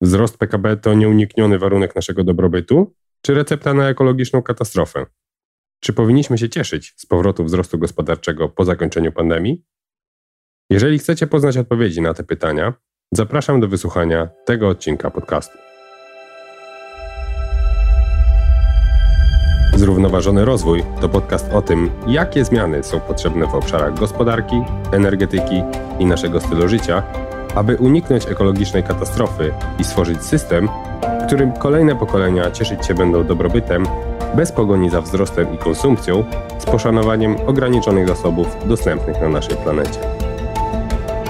Wzrost PKB to nieunikniony warunek naszego dobrobytu, czy recepta na ekologiczną katastrofę? Czy powinniśmy się cieszyć z powrotu wzrostu gospodarczego po zakończeniu pandemii? Jeżeli chcecie poznać odpowiedzi na te pytania, zapraszam do wysłuchania tego odcinka podcastu. Zrównoważony rozwój to podcast o tym, jakie zmiany są potrzebne w obszarach gospodarki, energetyki i naszego stylu życia, aby uniknąć ekologicznej katastrofy i stworzyć system, w którym kolejne pokolenia cieszyć się będą dobrobytem, bez pogoni za wzrostem i konsumpcją, z poszanowaniem ograniczonych zasobów dostępnych na naszej planecie.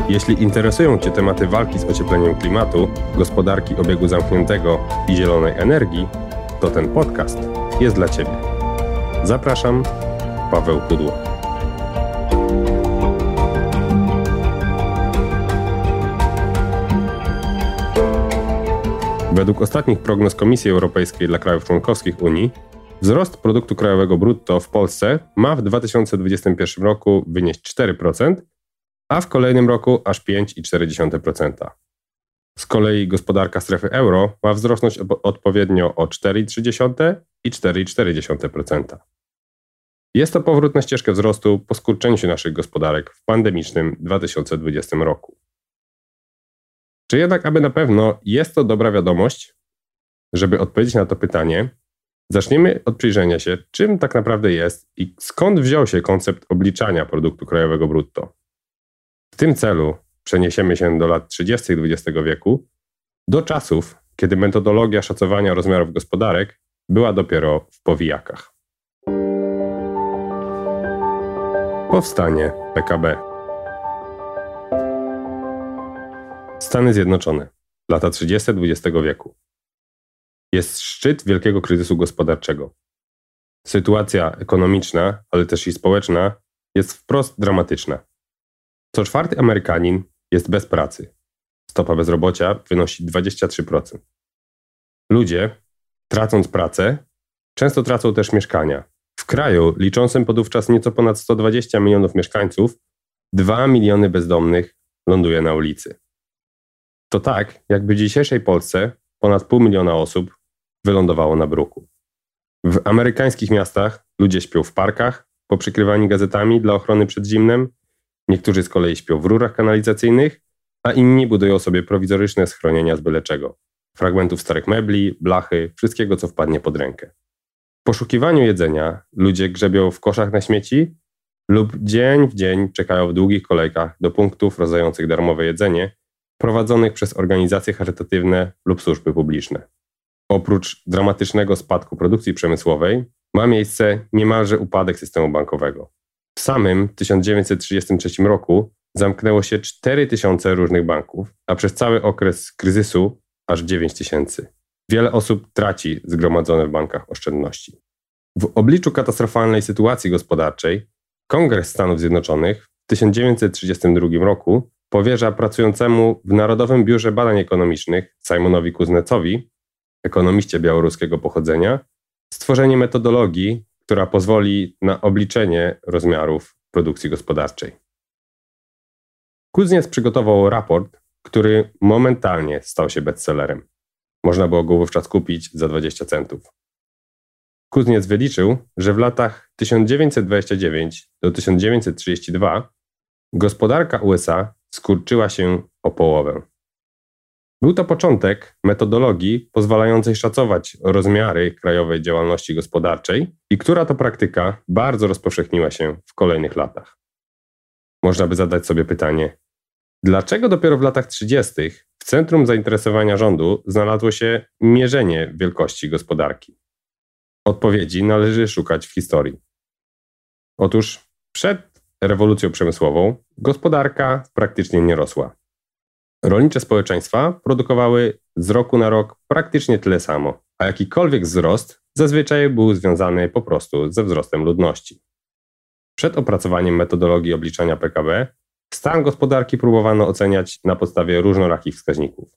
Jeśli interesują Cię tematy walki z ociepleniem klimatu, gospodarki obiegu zamkniętego i zielonej energii, to ten podcast jest dla Ciebie. Zapraszam, Paweł Kudło. Według ostatnich prognoz Komisji Europejskiej dla krajów członkowskich Unii, wzrost produktu krajowego brutto w Polsce ma w 2021 roku wynieść 4%, a w kolejnym roku aż 5,4%. Z kolei gospodarka strefy euro ma wzrosnąć odpowiednio o 4,3% i 4,4%. Jest to powrót na ścieżkę wzrostu po skurczeniu się naszych gospodarek w pandemicznym 2020 roku. Czy jednak, aby na pewno jest to dobra wiadomość, żeby odpowiedzieć na to pytanie, zaczniemy od przyjrzenia się, czym tak naprawdę jest i skąd wziął się koncept obliczania produktu krajowego brutto. W tym celu przeniesiemy się do lat 30. XX wieku, do czasów, kiedy metodologia szacowania rozmiarów gospodarek była dopiero w powijakach. Powstanie PKB. Stany Zjednoczone, lata 30. XX wieku. Jest szczyt wielkiego kryzysu gospodarczego. Sytuacja ekonomiczna, ale też i społeczna jest wprost dramatyczna. Co czwarty Amerykanin jest bez pracy. Stopa bezrobocia wynosi 23%. Ludzie, tracąc pracę, często tracą też mieszkania. W kraju liczącym podówczas nieco ponad 120 milionów mieszkańców, 2 miliony bezdomnych ląduje na ulicy. To tak, jakby w dzisiejszej Polsce ponad pół miliona osób wylądowało na bruku. W amerykańskich miastach ludzie śpią w parkach, poprzykrywani gazetami dla ochrony przed zimnem, niektórzy z kolei śpią w rurach kanalizacyjnych, a inni budują sobie prowizoryczne schronienia z byle czego. Fragmentów starych mebli, blachy, wszystkiego co wpadnie pod rękę. W poszukiwaniu jedzenia ludzie grzebią w koszach na śmieci lub dzień w dzień czekają w długich kolejkach do punktów rozdających darmowe jedzenie, prowadzonych przez organizacje charytatywne lub służby publiczne. Oprócz dramatycznego spadku produkcji przemysłowej, ma miejsce niemalże upadek systemu bankowego. W samym 1933 roku zamknęło się 4000 różnych banków, a przez cały okres kryzysu aż 9000. Wiele osób traci zgromadzone w bankach oszczędności. W obliczu katastrofalnej sytuacji gospodarczej Kongres Stanów Zjednoczonych w 1932 roku powierza pracującemu w Narodowym Biurze Badań Ekonomicznych Simonowi Kuznecowi, ekonomiście białoruskiego pochodzenia, stworzenie metodologii, która pozwoli na obliczenie rozmiarów produkcji gospodarczej. Kuzniec przygotował raport, który momentalnie stał się bestsellerem. Można było go wówczas kupić za 20 centów. Kuzniec wyliczył, że w latach 1929 do 1932 gospodarka USA skurczyła się o połowę. Był to początek metodologii pozwalającej szacować rozmiary krajowej działalności gospodarczej i która to praktyka bardzo rozpowszechniła się w kolejnych latach. Można by zadać sobie pytanie, dlaczego dopiero w latach 30. w centrum zainteresowania rządu znalazło się mierzenie wielkości gospodarki? Odpowiedzi należy szukać w historii. Otóż przed rewolucją przemysłową gospodarka praktycznie nie rosła. Rolnicze społeczeństwa produkowały z roku na rok praktycznie tyle samo, a jakikolwiek wzrost zazwyczaj był związany po prostu ze wzrostem ludności. Przed opracowaniem metodologii obliczania PKB stan gospodarki próbowano oceniać na podstawie różnorakich wskaźników.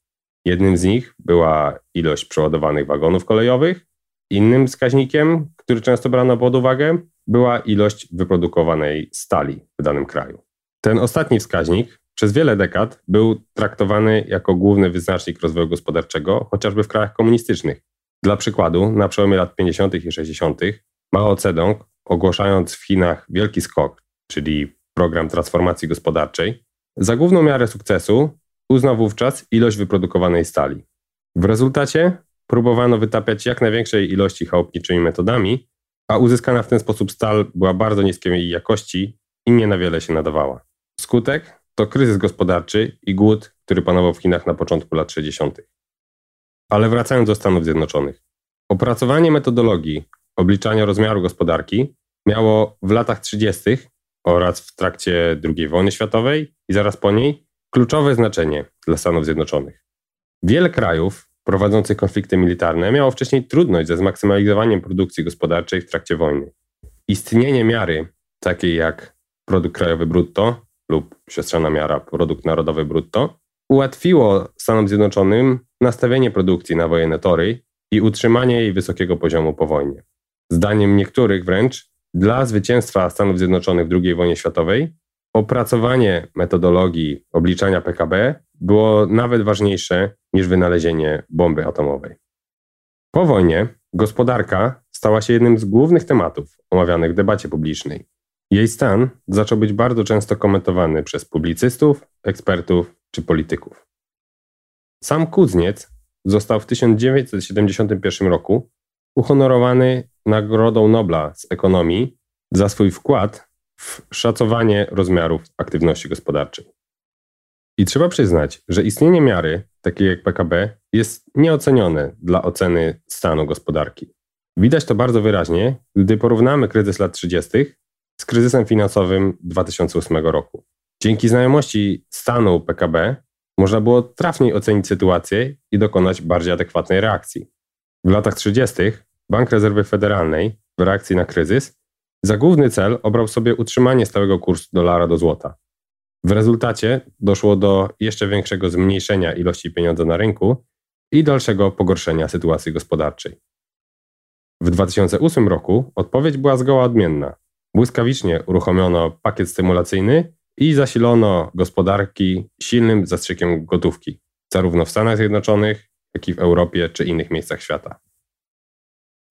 Jednym z nich była ilość przeładowanych wagonów kolejowych, innym wskaźnikiem, który często brano pod uwagę, była ilość wyprodukowanej stali w danym kraju. Ten ostatni wskaźnik, przez wiele dekad był traktowany jako główny wyznacznik rozwoju gospodarczego, chociażby w krajach komunistycznych. Dla przykładu, na przełomie lat 50. i 60. Mao Zedong, ogłaszając w Chinach wielki skok, czyli program transformacji gospodarczej, za główną miarę sukcesu uznał wówczas ilość wyprodukowanej stali. W rezultacie próbowano wytapiać jak największej ilości chałupniczymi metodami, a uzyskana w ten sposób stal była bardzo niskiej jakości i nie na wiele się nadawała. Skutek to kryzys gospodarczy i głód, który panował w Chinach na początku lat 60. Ale wracając do Stanów Zjednoczonych. Opracowanie metodologii obliczania rozmiaru gospodarki miało w latach 30. oraz w trakcie II wojny światowej i zaraz po niej kluczowe znaczenie dla Stanów Zjednoczonych. Wiele krajów prowadzących konflikty militarne miało wcześniej trudność ze zmaksymalizowaniem produkcji gospodarczej w trakcie wojny. Istnienie miary, takiej jak produkt krajowy brutto lub siostrzana miara produkt narodowy brutto, ułatwiło Stanom Zjednoczonym nastawienie produkcji na wojenne tory i utrzymanie jej wysokiego poziomu po wojnie. Zdaniem niektórych wręcz dla zwycięstwa Stanów Zjednoczonych w II wojnie światowej opracowanie metodologii obliczania PKB było nawet ważniejsze niż wynalezienie bomby atomowej. Po wojnie gospodarka stała się jednym z głównych tematów omawianych w debacie publicznej. Jej stan zaczął być bardzo często komentowany przez publicystów, ekspertów czy polityków. Sam Kuzniec został w 1971 roku uhonorowany Nagrodą Nobla z ekonomii za swój wkład w szacowanie rozmiarów aktywności gospodarczej. I trzeba przyznać, że istnienie miary, takiej jak PKB, jest nieocenione dla oceny stanu gospodarki. Widać to bardzo wyraźnie, gdy porównamy kryzys lat 30. z kryzysem finansowym 2008 roku. Dzięki znajomości stanu PKB można było trafniej ocenić sytuację i dokonać bardziej adekwatnej reakcji. W latach 30. Bank Rezerwy Federalnej w reakcji na kryzys za główny cel obrał sobie utrzymanie stałego kursu dolara do złota. W rezultacie doszło do jeszcze większego zmniejszenia ilości pieniądza na rynku i dalszego pogorszenia sytuacji gospodarczej. W 2008 roku odpowiedź była zgoła odmienna. Błyskawicznie uruchomiono pakiet stymulacyjny i zasilono gospodarki silnym zastrzykiem gotówki, zarówno w Stanach Zjednoczonych, jak i w Europie czy innych miejscach świata.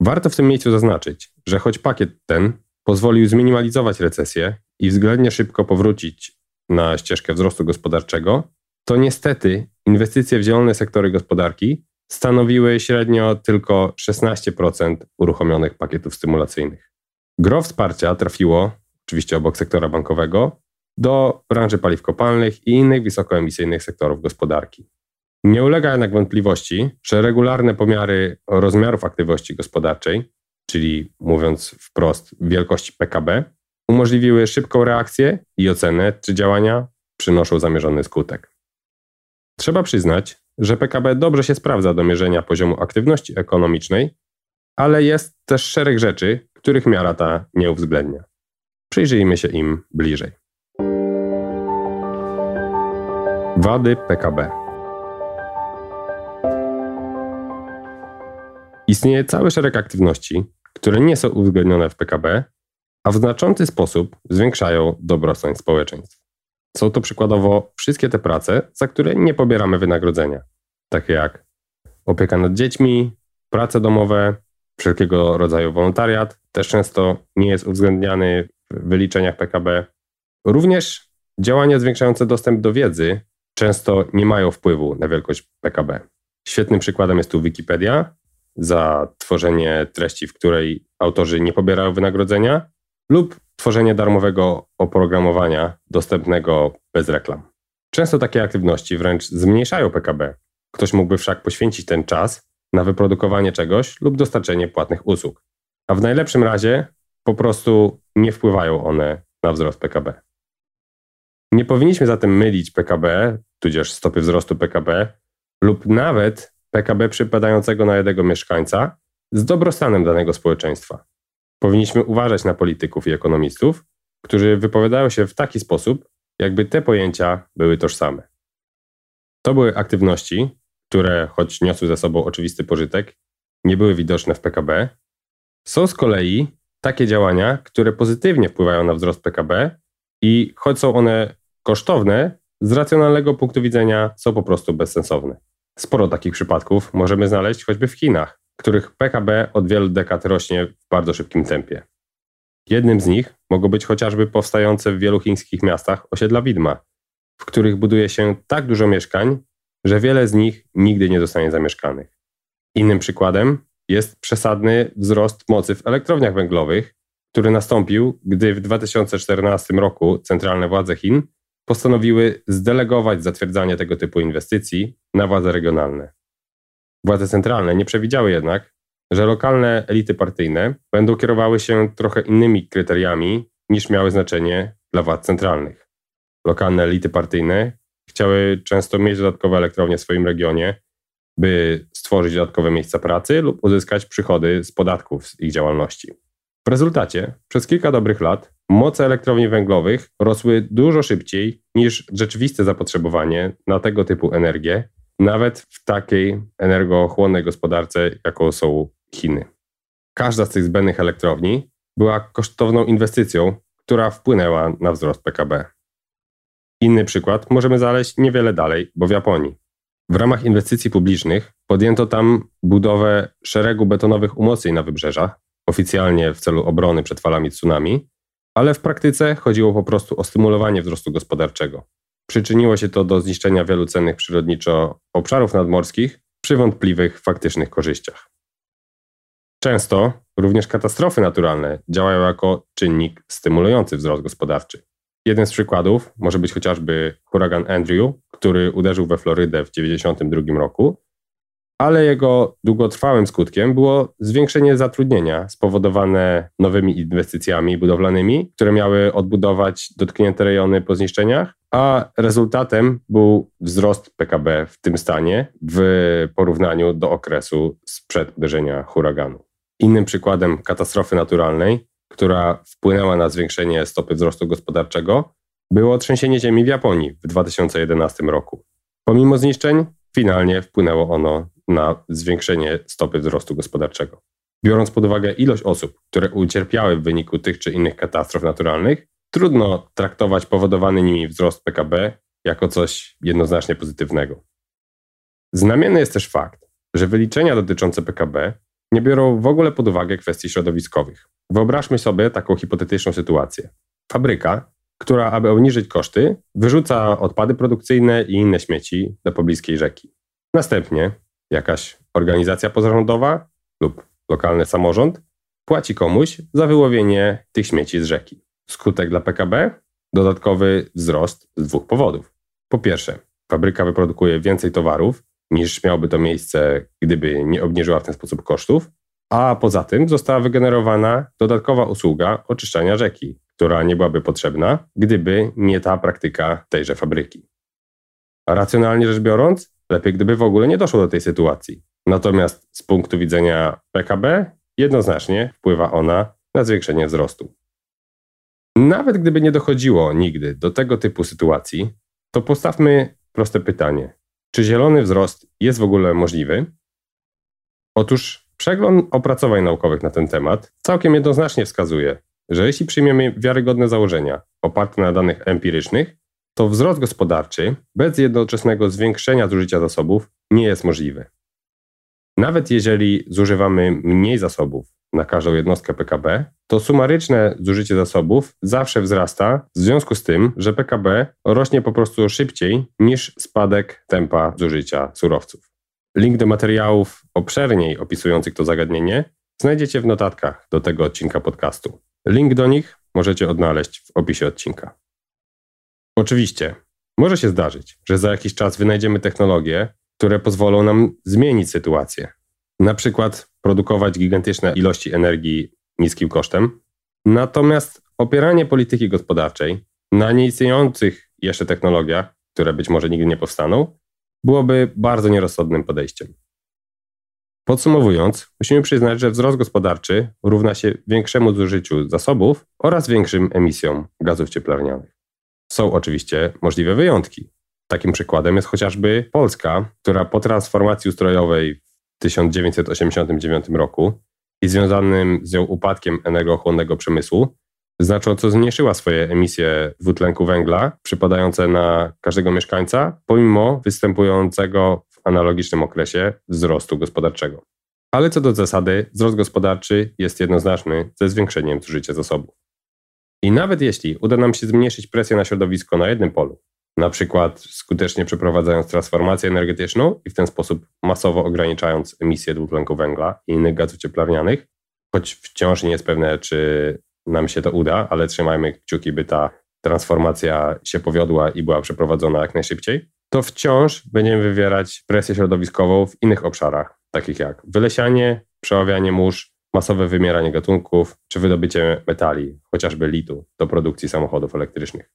Warto w tym miejscu zaznaczyć, że choć pakiet ten pozwolił zminimalizować recesję i względnie szybko powrócić na ścieżkę wzrostu gospodarczego, to niestety inwestycje w zielone sektory gospodarki stanowiły średnio tylko 16% uruchomionych pakietów stymulacyjnych. Gro wsparcia trafiło, oczywiście obok sektora bankowego, do branży paliw kopalnych i innych wysokoemisyjnych sektorów gospodarki. Nie ulega jednak wątpliwości, że regularne pomiary rozmiarów aktywności gospodarczej, czyli mówiąc wprost wielkości PKB, umożliwiły szybką reakcję i ocenę, czy działania przynoszą zamierzony skutek. Trzeba przyznać, że PKB dobrze się sprawdza do mierzenia poziomu aktywności ekonomicznej, ale jest też szereg rzeczy, których miara ta nie uwzględnia. Przyjrzyjmy się im bliżej. Wady PKB. Istnieje cały szereg aktywności, które nie są uwzględnione w PKB, a w znaczący sposób zwiększają dobrostan społeczeństw. Są to przykładowo wszystkie te prace, za które nie pobieramy wynagrodzenia, takie jak opieka nad dziećmi, prace domowe, wszelkiego rodzaju wolontariat, też często nie jest uwzględniany w wyliczeniach PKB. Również działania zwiększające dostęp do wiedzy często nie mają wpływu na wielkość PKB. Świetnym przykładem jest tu Wikipedia za tworzenie treści, w której autorzy nie pobierają wynagrodzenia, lub tworzenie darmowego oprogramowania dostępnego bez reklam. Często takie aktywności wręcz zmniejszają PKB. Ktoś mógłby wszak poświęcić ten czas na wyprodukowanie czegoś lub dostarczenie płatnych usług. A w najlepszym razie po prostu nie wpływają one na wzrost PKB. Nie powinniśmy zatem mylić PKB, tudzież stopy wzrostu PKB, lub nawet PKB przypadającego na jednego mieszkańca z dobrostanem danego społeczeństwa. Powinniśmy uważać na polityków i ekonomistów, którzy wypowiadają się w taki sposób, jakby te pojęcia były tożsame. To były aktywności, które, choć niosły ze sobą oczywisty pożytek, nie były widoczne w PKB. Są z kolei takie działania, które pozytywnie wpływają na wzrost PKB i choć są one kosztowne, z racjonalnego punktu widzenia są po prostu bezsensowne. Sporo takich przypadków możemy znaleźć choćby w Chinach, których PKB od wielu dekad rośnie w bardzo szybkim tempie. Jednym z nich mogą być chociażby powstające w wielu chińskich miastach osiedla widma, w których buduje się tak dużo mieszkań, że wiele z nich nigdy nie zostanie zamieszkanych. Innym przykładem jest przesadny wzrost mocy w elektrowniach węglowych, który nastąpił, gdy w 2014 roku centralne władze Chin postanowiły zdelegować zatwierdzanie tego typu inwestycji na władze regionalne. Władze centralne nie przewidziały jednak, że lokalne elity partyjne będą kierowały się trochę innymi kryteriami niż miały znaczenie dla władz centralnych. Lokalne elity partyjne chciały często mieć dodatkowe elektrownie w swoim regionie, by stworzyć dodatkowe miejsca pracy lub uzyskać przychody z podatków z ich działalności. W rezultacie przez kilka dobrych lat moce elektrowni węglowych rosły dużo szybciej niż rzeczywiste zapotrzebowanie na tego typu energię, nawet w takiej energochłonnej gospodarce, jaką są Chiny. Każda z tych zbędnych elektrowni była kosztowną inwestycją, która wpłynęła na wzrost PKB. Inny przykład możemy znaleźć niewiele dalej, bo w Japonii. W ramach inwestycji publicznych podjęto tam budowę szeregu betonowych umocnień na wybrzeżach, oficjalnie w celu obrony przed falami tsunami, ale w praktyce chodziło po prostu o stymulowanie wzrostu gospodarczego. Przyczyniło się to do zniszczenia wielu cennych przyrodniczo obszarów nadmorskich przy wątpliwych faktycznych korzyściach. Często również katastrofy naturalne działają jako czynnik stymulujący wzrost gospodarczy. Jeden z przykładów może być chociażby huragan Andrew, który uderzył we Florydę w 1992 roku, ale jego długotrwałym skutkiem było zwiększenie zatrudnienia spowodowane nowymi inwestycjami budowlanymi, które miały odbudować dotknięte rejony po zniszczeniach, a rezultatem był wzrost PKB w tym stanie w porównaniu do okresu sprzed uderzenia huraganu. Innym przykładem katastrofy naturalnej, która wpłynęła na zwiększenie stopy wzrostu gospodarczego, było trzęsienie ziemi w Japonii w 2011 roku. Pomimo zniszczeń, finalnie wpłynęło ono na zwiększenie stopy wzrostu gospodarczego. Biorąc pod uwagę ilość osób, które ucierpiały w wyniku tych czy innych katastrof naturalnych, trudno traktować powodowany nimi wzrost PKB jako coś jednoznacznie pozytywnego. Znamienny jest też fakt, że wyliczenia dotyczące PKB nie biorą w ogóle pod uwagę kwestii środowiskowych. Wyobraźmy sobie taką hipotetyczną sytuację. Fabryka, która, aby obniżyć koszty, wyrzuca odpady produkcyjne i inne śmieci do pobliskiej rzeki. Następnie jakaś organizacja pozarządowa lub lokalny samorząd płaci komuś za wyłowienie tych śmieci z rzeki. Skutek dla PKB? Dodatkowy wzrost z dwóch powodów. Po pierwsze, fabryka wyprodukuje więcej towarów niż miałoby to miejsce, gdyby nie obniżyła w ten sposób kosztów, a poza tym została wygenerowana dodatkowa usługa oczyszczania rzeki, która nie byłaby potrzebna, gdyby nie ta praktyka tejże fabryki. Racjonalnie rzecz biorąc, lepiej gdyby w ogóle nie doszło do tej sytuacji. Natomiast z punktu widzenia PKB, jednoznacznie wpływa ona na zwiększenie wzrostu. Nawet gdyby nie dochodziło nigdy do tego typu sytuacji, to postawmy proste pytanie: czy zielony wzrost jest w ogóle możliwy? Otóż przegląd opracowań naukowych na ten temat całkiem jednoznacznie wskazuje, że jeśli przyjmiemy wiarygodne założenia oparte na danych empirycznych, to wzrost gospodarczy bez jednoczesnego zwiększenia zużycia zasobów nie jest możliwy. Nawet jeżeli zużywamy mniej zasobów na każdą jednostkę PKB, to sumaryczne zużycie zasobów zawsze wzrasta w związku z tym, że PKB rośnie po prostu szybciej niż spadek tempa zużycia surowców. Link do materiałów obszerniej opisujących to zagadnienie znajdziecie w notatkach do tego odcinka podcastu. Link do nich możecie odnaleźć w opisie odcinka. Oczywiście, może się zdarzyć, że za jakiś czas wynajdziemy technologie, które pozwolą nam zmienić sytuację. Na przykład produkować gigantyczne ilości energii niskim kosztem. Natomiast opieranie polityki gospodarczej na nieistniejących jeszcze technologiach, które być może nigdy nie powstaną, byłoby bardzo nierozsądnym podejściem. Podsumowując, musimy przyznać, że wzrost gospodarczy równa się większemu zużyciu zasobów oraz większym emisjom gazów cieplarnianych. Są oczywiście możliwe wyjątki. Takim przykładem jest chociażby Polska, która po transformacji ustrojowej 1989 roku i związanym z nią upadkiem energochłonnego przemysłu znacząco zmniejszyła swoje emisje dwutlenku węgla przypadające na każdego mieszkańca, pomimo występującego w analogicznym okresie wzrostu gospodarczego. Ale co do zasady, wzrost gospodarczy jest jednoznaczny ze zwiększeniem zużycia zasobów. I nawet jeśli uda nam się zmniejszyć presję na środowisko na jednym polu, na przykład skutecznie przeprowadzając transformację energetyczną i w ten sposób masowo ograniczając emisję dwutlenku węgla i innych gazów cieplarnianych, choć wciąż nie jest pewne, czy nam się to uda, ale trzymajmy kciuki, by ta transformacja się powiodła i była przeprowadzona jak najszybciej, to wciąż będziemy wywierać presję środowiskową w innych obszarach, takich jak wylesianie, przeławianie mórz, masowe wymieranie gatunków czy wydobycie metali, chociażby litu, do produkcji samochodów elektrycznych.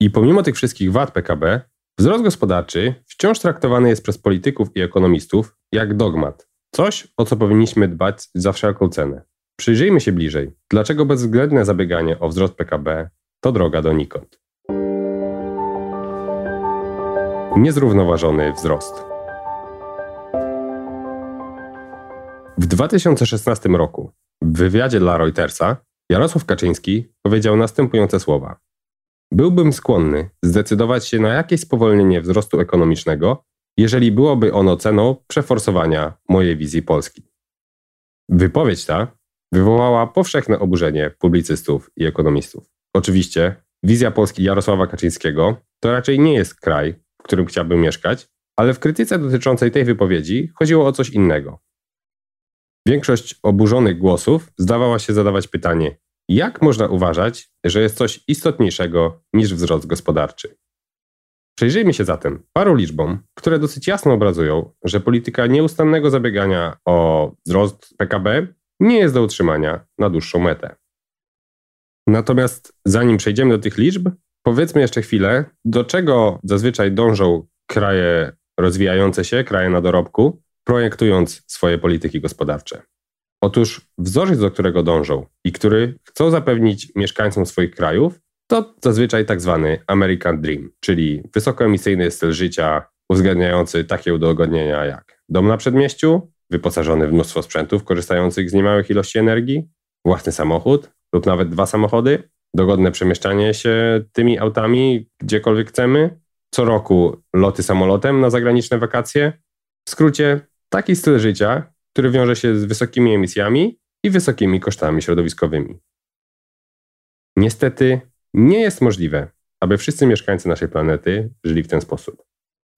I pomimo tych wszystkich wad PKB, wzrost gospodarczy wciąż traktowany jest przez polityków i ekonomistów jak dogmat, coś, o co powinniśmy dbać za wszelką cenę. Przyjrzyjmy się bliżej, dlaczego bezwzględne zabieganie o wzrost PKB to droga donikąd. Niezrównoważony wzrost. W 2016 roku w wywiadzie dla Reutersa Jarosław Kaczyński powiedział następujące słowa. Byłbym skłonny zdecydować się na jakieś spowolnienie wzrostu ekonomicznego, jeżeli byłoby ono ceną przeforsowania mojej wizji Polski. Wypowiedź ta wywołała powszechne oburzenie publicystów i ekonomistów. Oczywiście wizja Polski Jarosława Kaczyńskiego to raczej nie jest kraj, w którym chciałbym mieszkać, ale w krytyce dotyczącej tej wypowiedzi chodziło o coś innego. Większość oburzonych głosów zdawała się zadawać pytanie, jak można uważać, że jest coś istotniejszego niż wzrost gospodarczy? Przyjrzyjmy się zatem paru liczbom, które dosyć jasno obrazują, że polityka nieustannego zabiegania o wzrost PKB nie jest do utrzymania na dłuższą metę. Natomiast zanim przejdziemy do tych liczb, powiedzmy jeszcze chwilę, do czego zazwyczaj dążą kraje rozwijające się, kraje na dorobku, projektując swoje polityki gospodarcze. Otóż wzorzec, do którego dążą i który chcą zapewnić mieszkańcom swoich krajów, to zazwyczaj tak zwany American Dream, czyli wysokoemisyjny styl życia uwzględniający takie udogodnienia jak dom na przedmieściu, wyposażony w mnóstwo sprzętów korzystających z niemałych ilości energii, własny samochód lub nawet dwa samochody, dogodne przemieszczanie się tymi autami gdziekolwiek chcemy, co roku loty samolotem na zagraniczne wakacje. W skrócie, taki styl życia, który wiąże się z wysokimi emisjami i wysokimi kosztami środowiskowymi. Niestety nie jest możliwe, aby wszyscy mieszkańcy naszej planety żyli w ten sposób.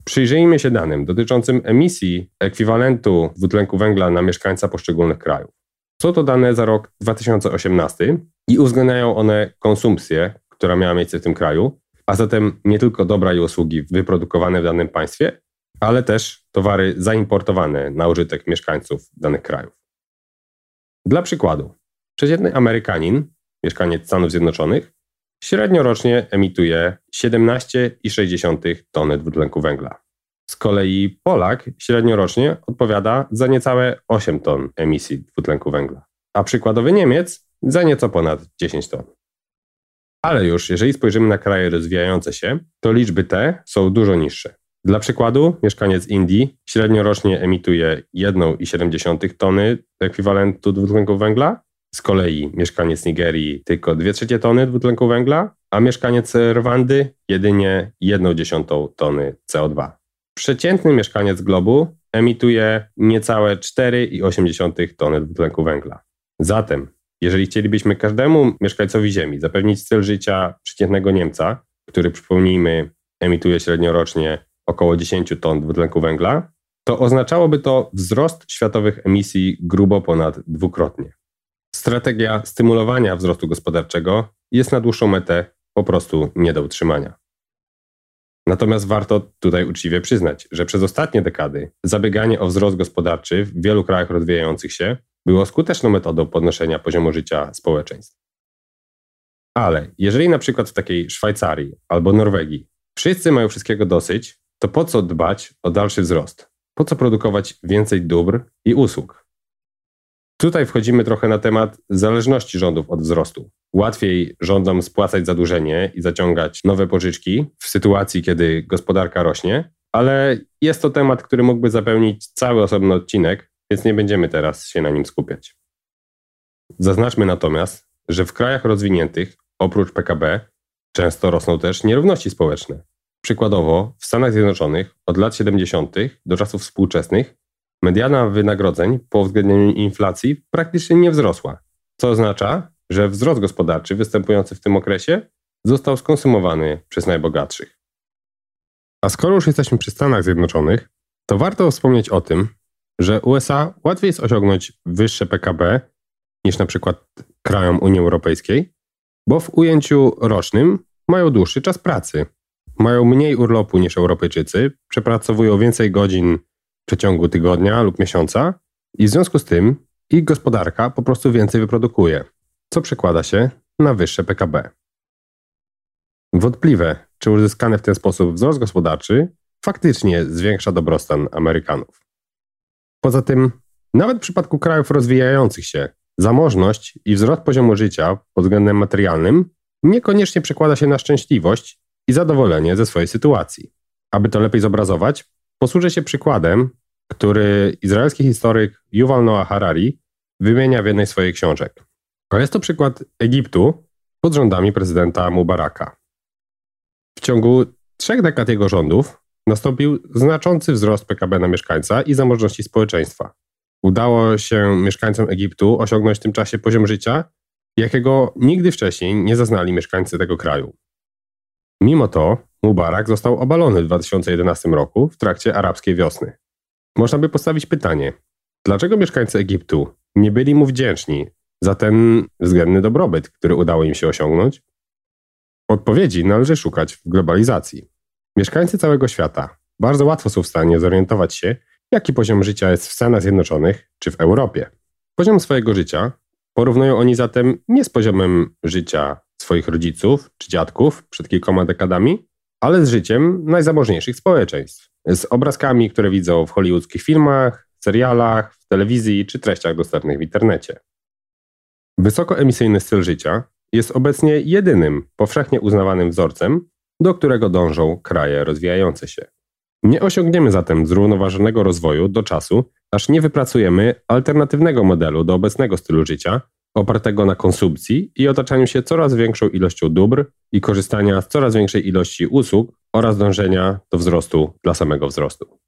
Przyjrzyjmy się danym dotyczącym emisji ekwiwalentu dwutlenku węgla na mieszkańca poszczególnych krajów. Są to dane za rok 2018 i uwzględniają one konsumpcję, która miała miejsce w tym kraju, a zatem nie tylko dobra i usługi wyprodukowane w danym państwie, ale też towary zaimportowane na użytek mieszkańców danych krajów. Dla przykładu, przeciętny Amerykanin, mieszkaniec Stanów Zjednoczonych, średnio rocznie emituje 17,6 tony dwutlenku węgla. Z kolei Polak średnio rocznie odpowiada za niecałe 8 ton emisji dwutlenku węgla, a przykładowy Niemiec za nieco ponad 10 ton. Ale już jeżeli spojrzymy na kraje rozwijające się, to liczby te są dużo niższe. Dla przykładu, mieszkaniec Indii średnio rocznie emituje 1,7 tony ekwiwalentu dwutlenku węgla, z kolei mieszkaniec Nigerii tylko 2 trzecie tony dwutlenku węgla, a mieszkaniec Rwandy jedynie 1,1 tony CO2. Przeciętny mieszkaniec globu emituje niecałe 4,8 tony dwutlenku węgla. Zatem, jeżeli chcielibyśmy każdemu mieszkańcowi Ziemi zapewnić styl życia przeciętnego Niemca, który przypomnijmy emituje średnio rocznie około 10 ton dwutlenku węgla, to oznaczałoby to wzrost światowych emisji grubo ponad dwukrotnie. Strategia stymulowania wzrostu gospodarczego jest na dłuższą metę po prostu nie do utrzymania. Natomiast warto tutaj uczciwie przyznać, że przez ostatnie dekady zabieganie o wzrost gospodarczy w wielu krajach rozwijających się było skuteczną metodą podnoszenia poziomu życia społeczeństw. Ale jeżeli na przykład w takiej Szwajcarii albo Norwegii wszyscy mają wszystkiego dosyć, to po co dbać o dalszy wzrost? Po co produkować więcej dóbr i usług? Tutaj wchodzimy trochę na temat zależności rządów od wzrostu. Łatwiej rządom spłacać zadłużenie i zaciągać nowe pożyczki w sytuacji, kiedy gospodarka rośnie, ale jest to temat, który mógłby zapełnić cały osobny odcinek, więc nie będziemy teraz się na nim skupiać. Zaznaczmy natomiast, że w krajach rozwiniętych, oprócz PKB, często rosną też nierówności społeczne. Przykładowo, w Stanach Zjednoczonych od lat 70. do czasów współczesnych mediana wynagrodzeń po uwzględnieniu inflacji praktycznie nie wzrosła, co oznacza, że wzrost gospodarczy występujący w tym okresie został skonsumowany przez najbogatszych. A skoro już jesteśmy przy Stanach Zjednoczonych, to warto wspomnieć o tym, że USA łatwiej jest osiągnąć wyższe PKB niż na przykład krajom Unii Europejskiej, bo w ujęciu rocznym mają dłuższy czas pracy. Mają mniej urlopu niż Europejczycy, przepracowują więcej godzin w przeciągu tygodnia lub miesiąca i w związku z tym ich gospodarka po prostu więcej wyprodukuje, co przekłada się na wyższe PKB. Wątpliwe, czy uzyskany w ten sposób wzrost gospodarczy faktycznie zwiększa dobrostan Amerykanów. Poza tym, nawet w przypadku krajów rozwijających się, zamożność i wzrost poziomu życia pod względem materialnym niekoniecznie przekłada się na szczęśliwość i zadowolenie ze swojej sytuacji. Aby to lepiej zobrazować, posłużę się przykładem, który izraelski historyk Yuval Noah Harari wymienia w jednej z swoich książek. A jest to przykład Egiptu pod rządami prezydenta Mubaraka. W ciągu trzech dekad jego rządów nastąpił znaczący wzrost PKB na mieszkańca i zamożności społeczeństwa. Udało się mieszkańcom Egiptu osiągnąć w tym czasie poziom życia, jakiego nigdy wcześniej nie zaznali mieszkańcy tego kraju. Mimo to Mubarak został obalony w 2011 roku w trakcie arabskiej wiosny. Można by postawić pytanie, dlaczego mieszkańcy Egiptu nie byli mu wdzięczni za ten względny dobrobyt, który udało im się osiągnąć? Odpowiedzi należy szukać w globalizacji. Mieszkańcy całego świata bardzo łatwo są w stanie zorientować się, jaki poziom życia jest w Stanach Zjednoczonych czy w Europie. Poziom swojego życia porównują oni zatem nie z poziomem życia swoich rodziców czy dziadków przed kilkoma dekadami, ale z życiem najzamożniejszych społeczeństw. Z obrazkami, które widzą w hollywoodzkich filmach, serialach, w telewizji czy treściach dostępnych w internecie. Wysokoemisyjny styl życia jest obecnie jedynym powszechnie uznawanym wzorcem, do którego dążą kraje rozwijające się. Nie osiągniemy zatem zrównoważonego rozwoju do czasu, aż nie wypracujemy alternatywnego modelu do obecnego stylu życia, opartego na konsumpcji i otaczaniu się coraz większą ilością dóbr i korzystania z coraz większej ilości usług oraz dążenia do wzrostu dla samego wzrostu.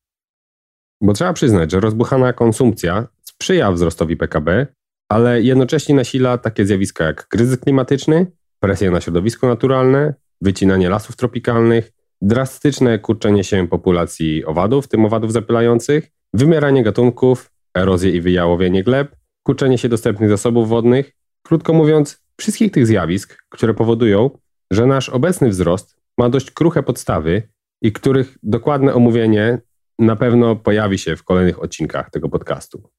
Bo trzeba przyznać, że rozbuchana konsumpcja sprzyja wzrostowi PKB, ale jednocześnie nasila takie zjawiska jak kryzys klimatyczny, presje na środowisko naturalne, wycinanie lasów tropikalnych, drastyczne kurczenie się populacji owadów, w tym owadów zapylających, wymieranie gatunków, erozję i wyjałowienie gleb, kurczenie się dostępnych zasobów wodnych. Krótko mówiąc, wszystkich tych zjawisk, które powodują, że nasz obecny wzrost ma dość kruche podstawy i których dokładne omówienie na pewno pojawi się w kolejnych odcinkach tego podcastu.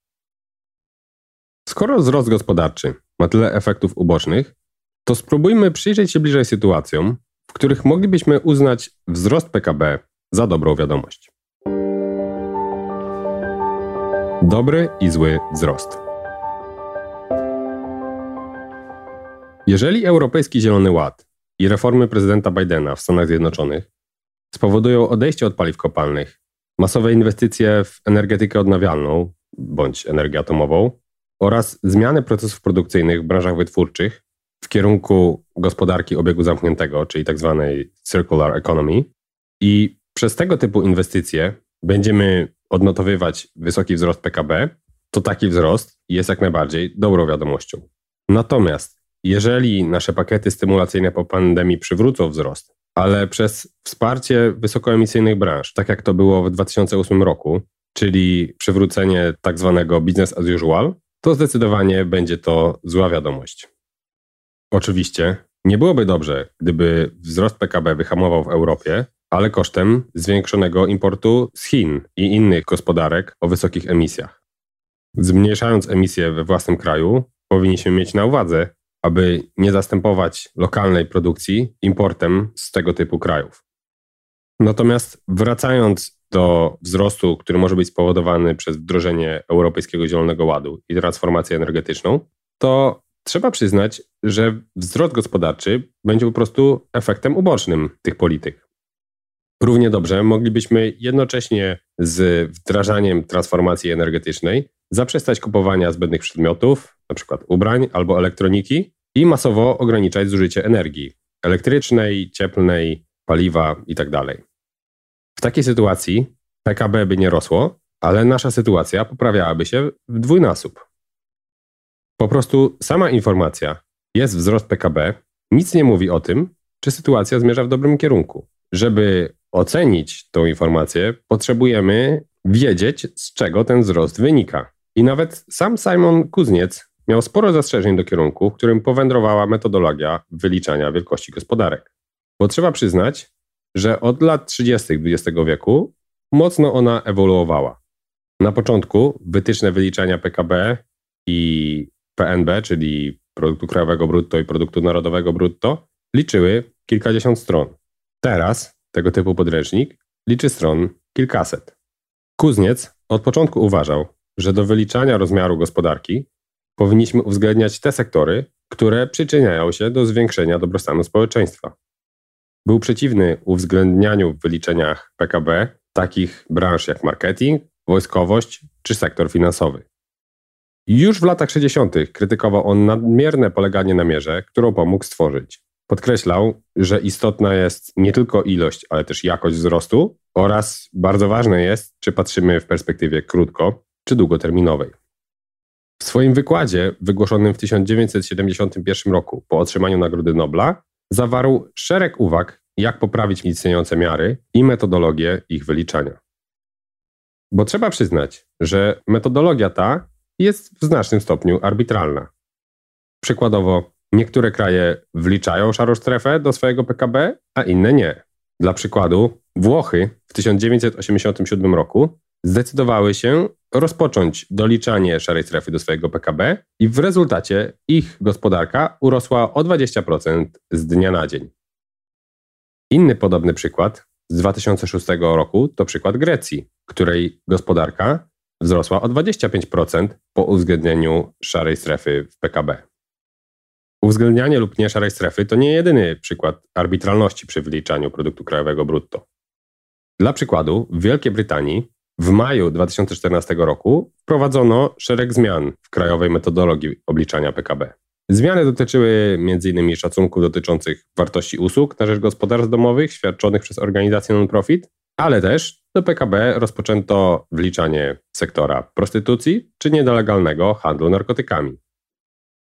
Skoro wzrost gospodarczy ma tyle efektów ubocznych, to spróbujmy przyjrzeć się bliżej sytuacjom, w których moglibyśmy uznać wzrost PKB za dobrą wiadomość. Dobry i zły wzrost. Jeżeli Europejski Zielony Ład i reformy prezydenta Bidena w Stanach Zjednoczonych spowodują odejście od paliw kopalnych, masowe inwestycje w energetykę odnawialną bądź energię atomową oraz zmiany procesów produkcyjnych w branżach wytwórczych w kierunku gospodarki obiegu zamkniętego, czyli tak zwanej circular economy. I przez tego typu inwestycje będziemy odnotowywać wysoki wzrost PKB, to taki wzrost jest jak najbardziej dobrą wiadomością. Natomiast jeżeli nasze pakiety stymulacyjne po pandemii przywrócą wzrost, ale przez wsparcie wysokoemisyjnych branż, tak jak to było w 2008 roku, czyli przywrócenie tak zwanego business as usual, to zdecydowanie będzie to zła wiadomość. Oczywiście nie byłoby dobrze, gdyby wzrost PKB wyhamował w Europie, ale kosztem zwiększonego importu z Chin i innych gospodarek o wysokich emisjach. Zmniejszając emisje we własnym kraju, powinniśmy mieć na uwadze, aby nie zastępować lokalnej produkcji importem z tego typu krajów. Natomiast wracając do wzrostu, który może być spowodowany przez wdrożenie Europejskiego Zielonego Ładu i transformację energetyczną, to trzeba przyznać, że wzrost gospodarczy będzie po prostu efektem ubocznym tych polityk. Równie dobrze moglibyśmy jednocześnie z wdrażaniem transformacji energetycznej zaprzestać kupowania zbędnych przedmiotów, np. ubrań albo elektroniki, i masowo ograniczać zużycie energii elektrycznej, cieplnej, paliwa itd. Tak w takiej sytuacji PKB by nie rosło, ale nasza sytuacja poprawiałaby się w dwójnasób. Po prostu sama informacja, jest wzrost PKB, nic nie mówi o tym, czy sytuacja zmierza w dobrym kierunku. Żeby ocenić tą informację, potrzebujemy wiedzieć, z czego ten wzrost wynika. I nawet sam Simon Kuzniec miał sporo zastrzeżeń do kierunku, w którym powędrowała metodologia wyliczania wielkości gospodarek. Bo trzeba przyznać, że od lat 30. XX wieku mocno ona ewoluowała. Na początku wytyczne wyliczania PKB i PNB, czyli produktu krajowego brutto i produktu narodowego brutto, liczyły kilkadziesiąt stron. Teraz tego typu podręcznik liczy stron kilkaset. Kuzniec od początku uważał, że do wyliczania rozmiaru gospodarki powinniśmy uwzględniać te sektory, które przyczyniają się do zwiększenia dobrostanu społeczeństwa. Był przeciwny uwzględnianiu w wyliczeniach PKB takich branż jak marketing, wojskowość czy sektor finansowy. Już w latach 60. krytykował on nadmierne poleganie na mierze, którą pomógł stworzyć. Podkreślał, że istotna jest nie tylko ilość, ale też jakość wzrostu oraz bardzo ważne jest, czy patrzymy w perspektywie krótko czy długoterminowej. W swoim wykładzie, wygłoszonym w 1971 roku po otrzymaniu Nagrody Nobla, zawarł szereg uwag, jak poprawić istniejące miary i metodologię ich wyliczania. Bo trzeba przyznać, że metodologia ta jest w znacznym stopniu arbitralna. Przykładowo, niektóre kraje wliczają szarą strefę do swojego PKB, a inne nie. Dla przykładu, Włochy w 1987 roku zdecydowały się rozpocząć doliczanie szarej strefy do swojego PKB i w rezultacie ich gospodarka urosła o 20% z dnia na dzień. Inny podobny przykład z 2006 roku to przykład Grecji, której gospodarka wzrosła o 25% po uwzględnieniu szarej strefy w PKB. Uwzględnianie lub nie szarej strefy to nie jedyny przykład arbitralności przy wyliczaniu produktu krajowego brutto. Dla przykładu, w Wielkiej Brytanii w maju 2014 roku wprowadzono szereg zmian w krajowej metodologii obliczania PKB. Zmiany dotyczyły m.in. szacunków dotyczących wartości usług na rzecz gospodarstw domowych świadczonych przez organizacje non-profit, ale też do PKB rozpoczęto wliczanie sektora prostytucji czy nielegalnego handlu narkotykami.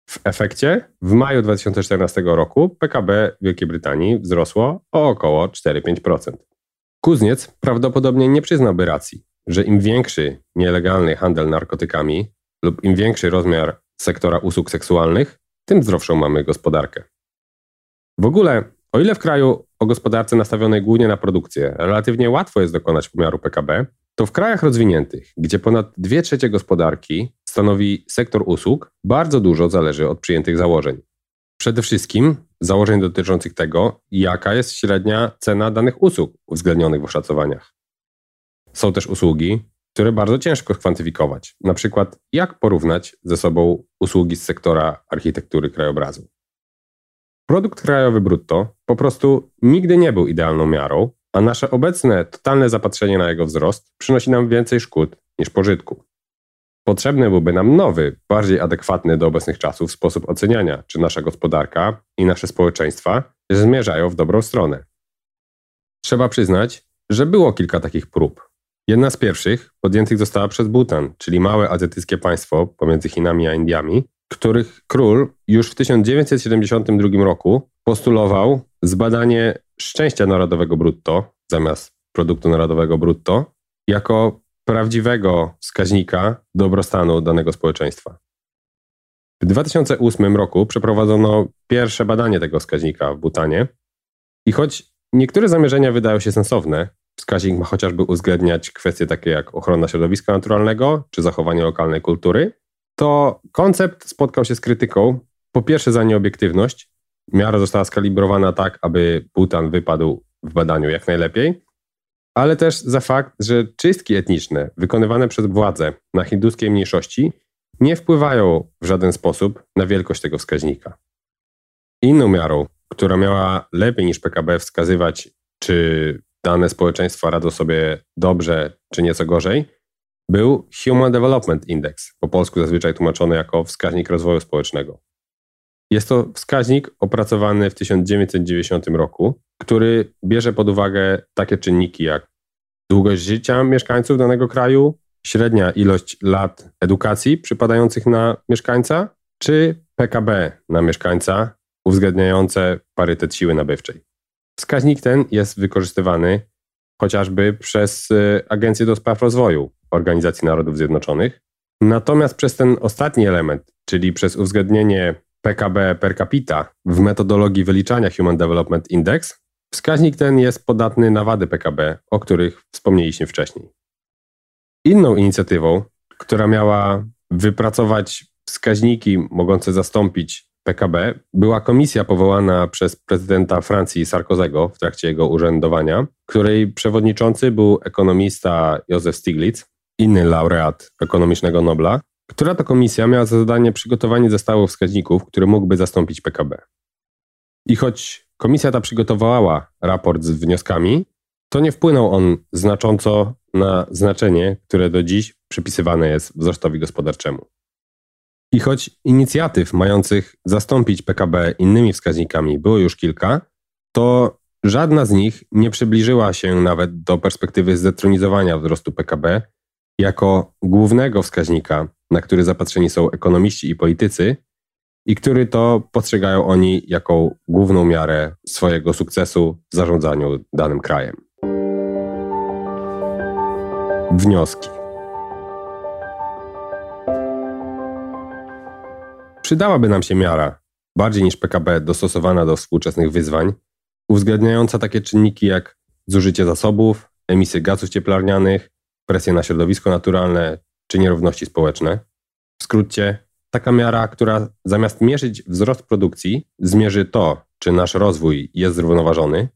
W efekcie w maju 2014 roku PKB Wielkiej Brytanii wzrosło o około 4-5%. Kuzniec prawdopodobnie nie przyznałby racji, że im większy nielegalny handel narkotykami lub im większy rozmiar sektora usług seksualnych, tym zdrowszą mamy gospodarkę. W ogóle, o ile w kraju o gospodarce nastawionej głównie na produkcję relatywnie łatwo jest dokonać pomiaru PKB, to w krajach rozwiniętych, gdzie ponad 2 trzecie gospodarki stanowi sektor usług, bardzo dużo zależy od przyjętych założeń. Przede wszystkim założeń dotyczących tego, jaka jest średnia cena danych usług uwzględnionych w oszacowaniach. Są też usługi, które bardzo ciężko skwantyfikować. Na przykład, jak porównać ze sobą usługi z sektora architektury krajobrazu. Produkt krajowy brutto po prostu nigdy nie był idealną miarą, a nasze obecne totalne zapatrzenie na jego wzrost przynosi nam więcej szkód niż pożytku. Potrzebny byłby nam nowy, bardziej adekwatny do obecnych czasów sposób oceniania, czy nasza gospodarka i nasze społeczeństwa zmierzają w dobrą stronę. Trzeba przyznać, że było kilka takich prób. Jedna z pierwszych podjętych została przez Bhutan, czyli małe azjatyckie państwo pomiędzy Chinami a Indiami, których król już w 1972 roku postulował zbadanie szczęścia narodowego brutto zamiast produktu narodowego brutto jako prawdziwego wskaźnika dobrostanu danego społeczeństwa. W 2008 roku przeprowadzono pierwsze badanie tego wskaźnika w Butanie i choć niektóre zamierzenia wydają się sensowne, wskaźnik ma chociażby uwzględniać kwestie takie jak ochrona środowiska naturalnego czy zachowanie lokalnej kultury, to koncept spotkał się z krytyką. Po pierwsze za nieobiektywność. Miara została skalibrowana tak, aby Bhutan wypadł w badaniu jak najlepiej, ale też za fakt, że czystki etniczne wykonywane przez władze na hinduskiej mniejszości nie wpływają w żaden sposób na wielkość tego wskaźnika. Inną miarą, która miała lepiej niż PKB wskazywać, czy dane społeczeństwa radzą sobie dobrze czy nieco gorzej, był Human Development Index, po polsku zazwyczaj tłumaczony jako wskaźnik rozwoju społecznego. Jest to wskaźnik opracowany w 1990 roku, który bierze pod uwagę takie czynniki jak długość życia mieszkańców danego kraju, średnia ilość lat edukacji przypadających na mieszkańca, czy PKB na mieszkańca uwzględniające parytet siły nabywczej. Wskaźnik ten jest wykorzystywany chociażby przez y, Agencję do Spraw Rozwoju Organizacji Narodów Zjednoczonych. Natomiast przez ten ostatni element, czyli przez uwzględnienie PKB per capita w metodologii wyliczania Human Development Index, wskaźnik ten jest podatny na wady PKB, o których wspomnieliśmy wcześniej. Inną inicjatywą, która miała wypracować wskaźniki mogące zastąpić PKB, była komisja powołana przez prezydenta Francji Sarkozego w trakcie jego urzędowania, której przewodniczący był ekonomista Józef Stiglitz, inny laureat ekonomicznego Nobla, która to komisja miała za zadanie przygotowanie zestawu wskaźników, który mógłby zastąpić PKB. I choć komisja ta przygotowała raport z wnioskami, to nie wpłynął on znacząco na znaczenie, które do dziś przypisywane jest wzrostowi gospodarczemu. I choć inicjatyw mających zastąpić PKB innymi wskaźnikami było już kilka, to żadna z nich nie przybliżyła się nawet do perspektywy zdetronizowania wzrostu PKB jako głównego wskaźnika, na który zapatrzeni są ekonomiści i politycy, i który to postrzegają oni jako główną miarę swojego sukcesu w zarządzaniu danym krajem. Wnioski. Przydałaby nam się miara, bardziej niż PKB, dostosowana do współczesnych wyzwań, uwzględniająca takie czynniki jak zużycie zasobów, emisje gazów cieplarnianych, presje na środowisko naturalne czy nierówności społeczne. W skrócie, taka miara, która zamiast mierzyć wzrost produkcji, zmierzy to, czy nasz rozwój jest zrównoważony.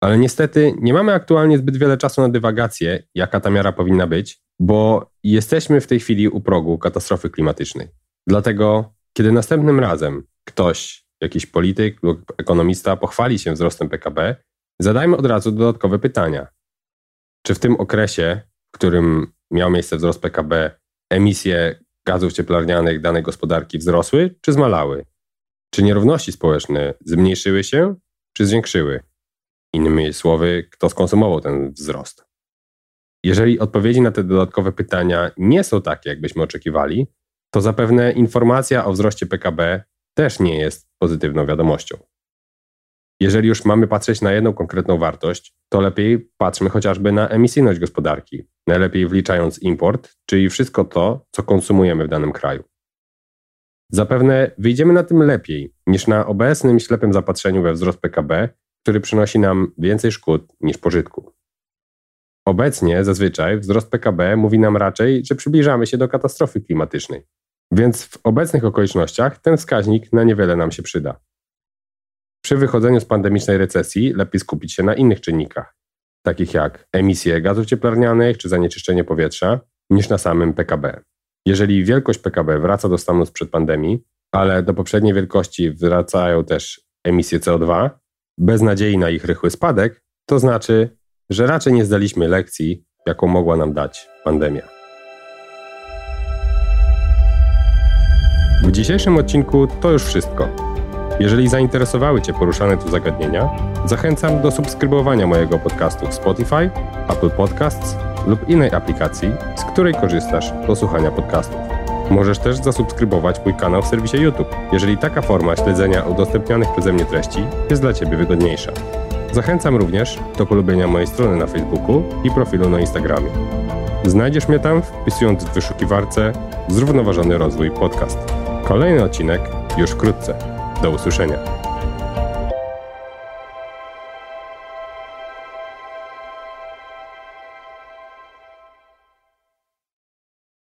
Ale niestety nie mamy aktualnie zbyt wiele czasu na dywagację, jaka ta miara powinna być, bo jesteśmy w tej chwili u progu katastrofy klimatycznej. Dlatego, kiedy następnym razem ktoś, jakiś polityk lub ekonomista pochwali się wzrostem PKB, zadajmy od razu dodatkowe pytania. Czy w tym okresie, w którym miał miejsce wzrost PKB, emisje gazów cieplarnianych danej gospodarki wzrosły czy zmalały? Czy nierówności społeczne zmniejszyły się czy zwiększyły? Innymi słowy, kto skonsumował ten wzrost? Jeżeli odpowiedzi na te dodatkowe pytania nie są takie, jakbyśmy oczekiwali, to zapewne informacja o wzroście PKB też nie jest pozytywną wiadomością. Jeżeli już mamy patrzeć na jedną konkretną wartość, to lepiej patrzmy chociażby na emisyjność gospodarki, najlepiej wliczając import, czyli wszystko to, co konsumujemy w danym kraju. Zapewne wyjdziemy na tym lepiej niż na obecnym ślepym zapatrzeniu we wzrost PKB, który przynosi nam więcej szkód niż pożytku. Obecnie zazwyczaj wzrost PKB mówi nam raczej, że przybliżamy się do katastrofy klimatycznej. Więc w obecnych okolicznościach ten wskaźnik na niewiele nam się przyda. Przy wychodzeniu z pandemicznej recesji lepiej skupić się na innych czynnikach, takich jak emisje gazów cieplarnianych czy zanieczyszczenie powietrza, niż na samym PKB. Jeżeli wielkość PKB wraca do stanu sprzed pandemii, ale do poprzedniej wielkości wracają też emisje CO2, bez nadziei na ich rychły spadek, to znaczy, że raczej nie zdaliśmy lekcji, jaką mogła nam dać pandemia. W dzisiejszym odcinku to już wszystko. Jeżeli zainteresowały Cię poruszane tu zagadnienia, zachęcam do subskrybowania mojego podcastu w Spotify, Apple Podcasts lub innej aplikacji, z której korzystasz do słuchania podcastów. Możesz też zasubskrybować mój kanał w serwisie YouTube, jeżeli taka forma śledzenia udostępnianych przeze mnie treści jest dla Ciebie wygodniejsza. Zachęcam również do polubienia mojej strony na Facebooku i profilu na Instagramie. Znajdziesz mnie tam wpisując w wyszukiwarce Zrównoważony Rozwój Podcast. Kolejny odcinek już wkrótce. Do usłyszenia.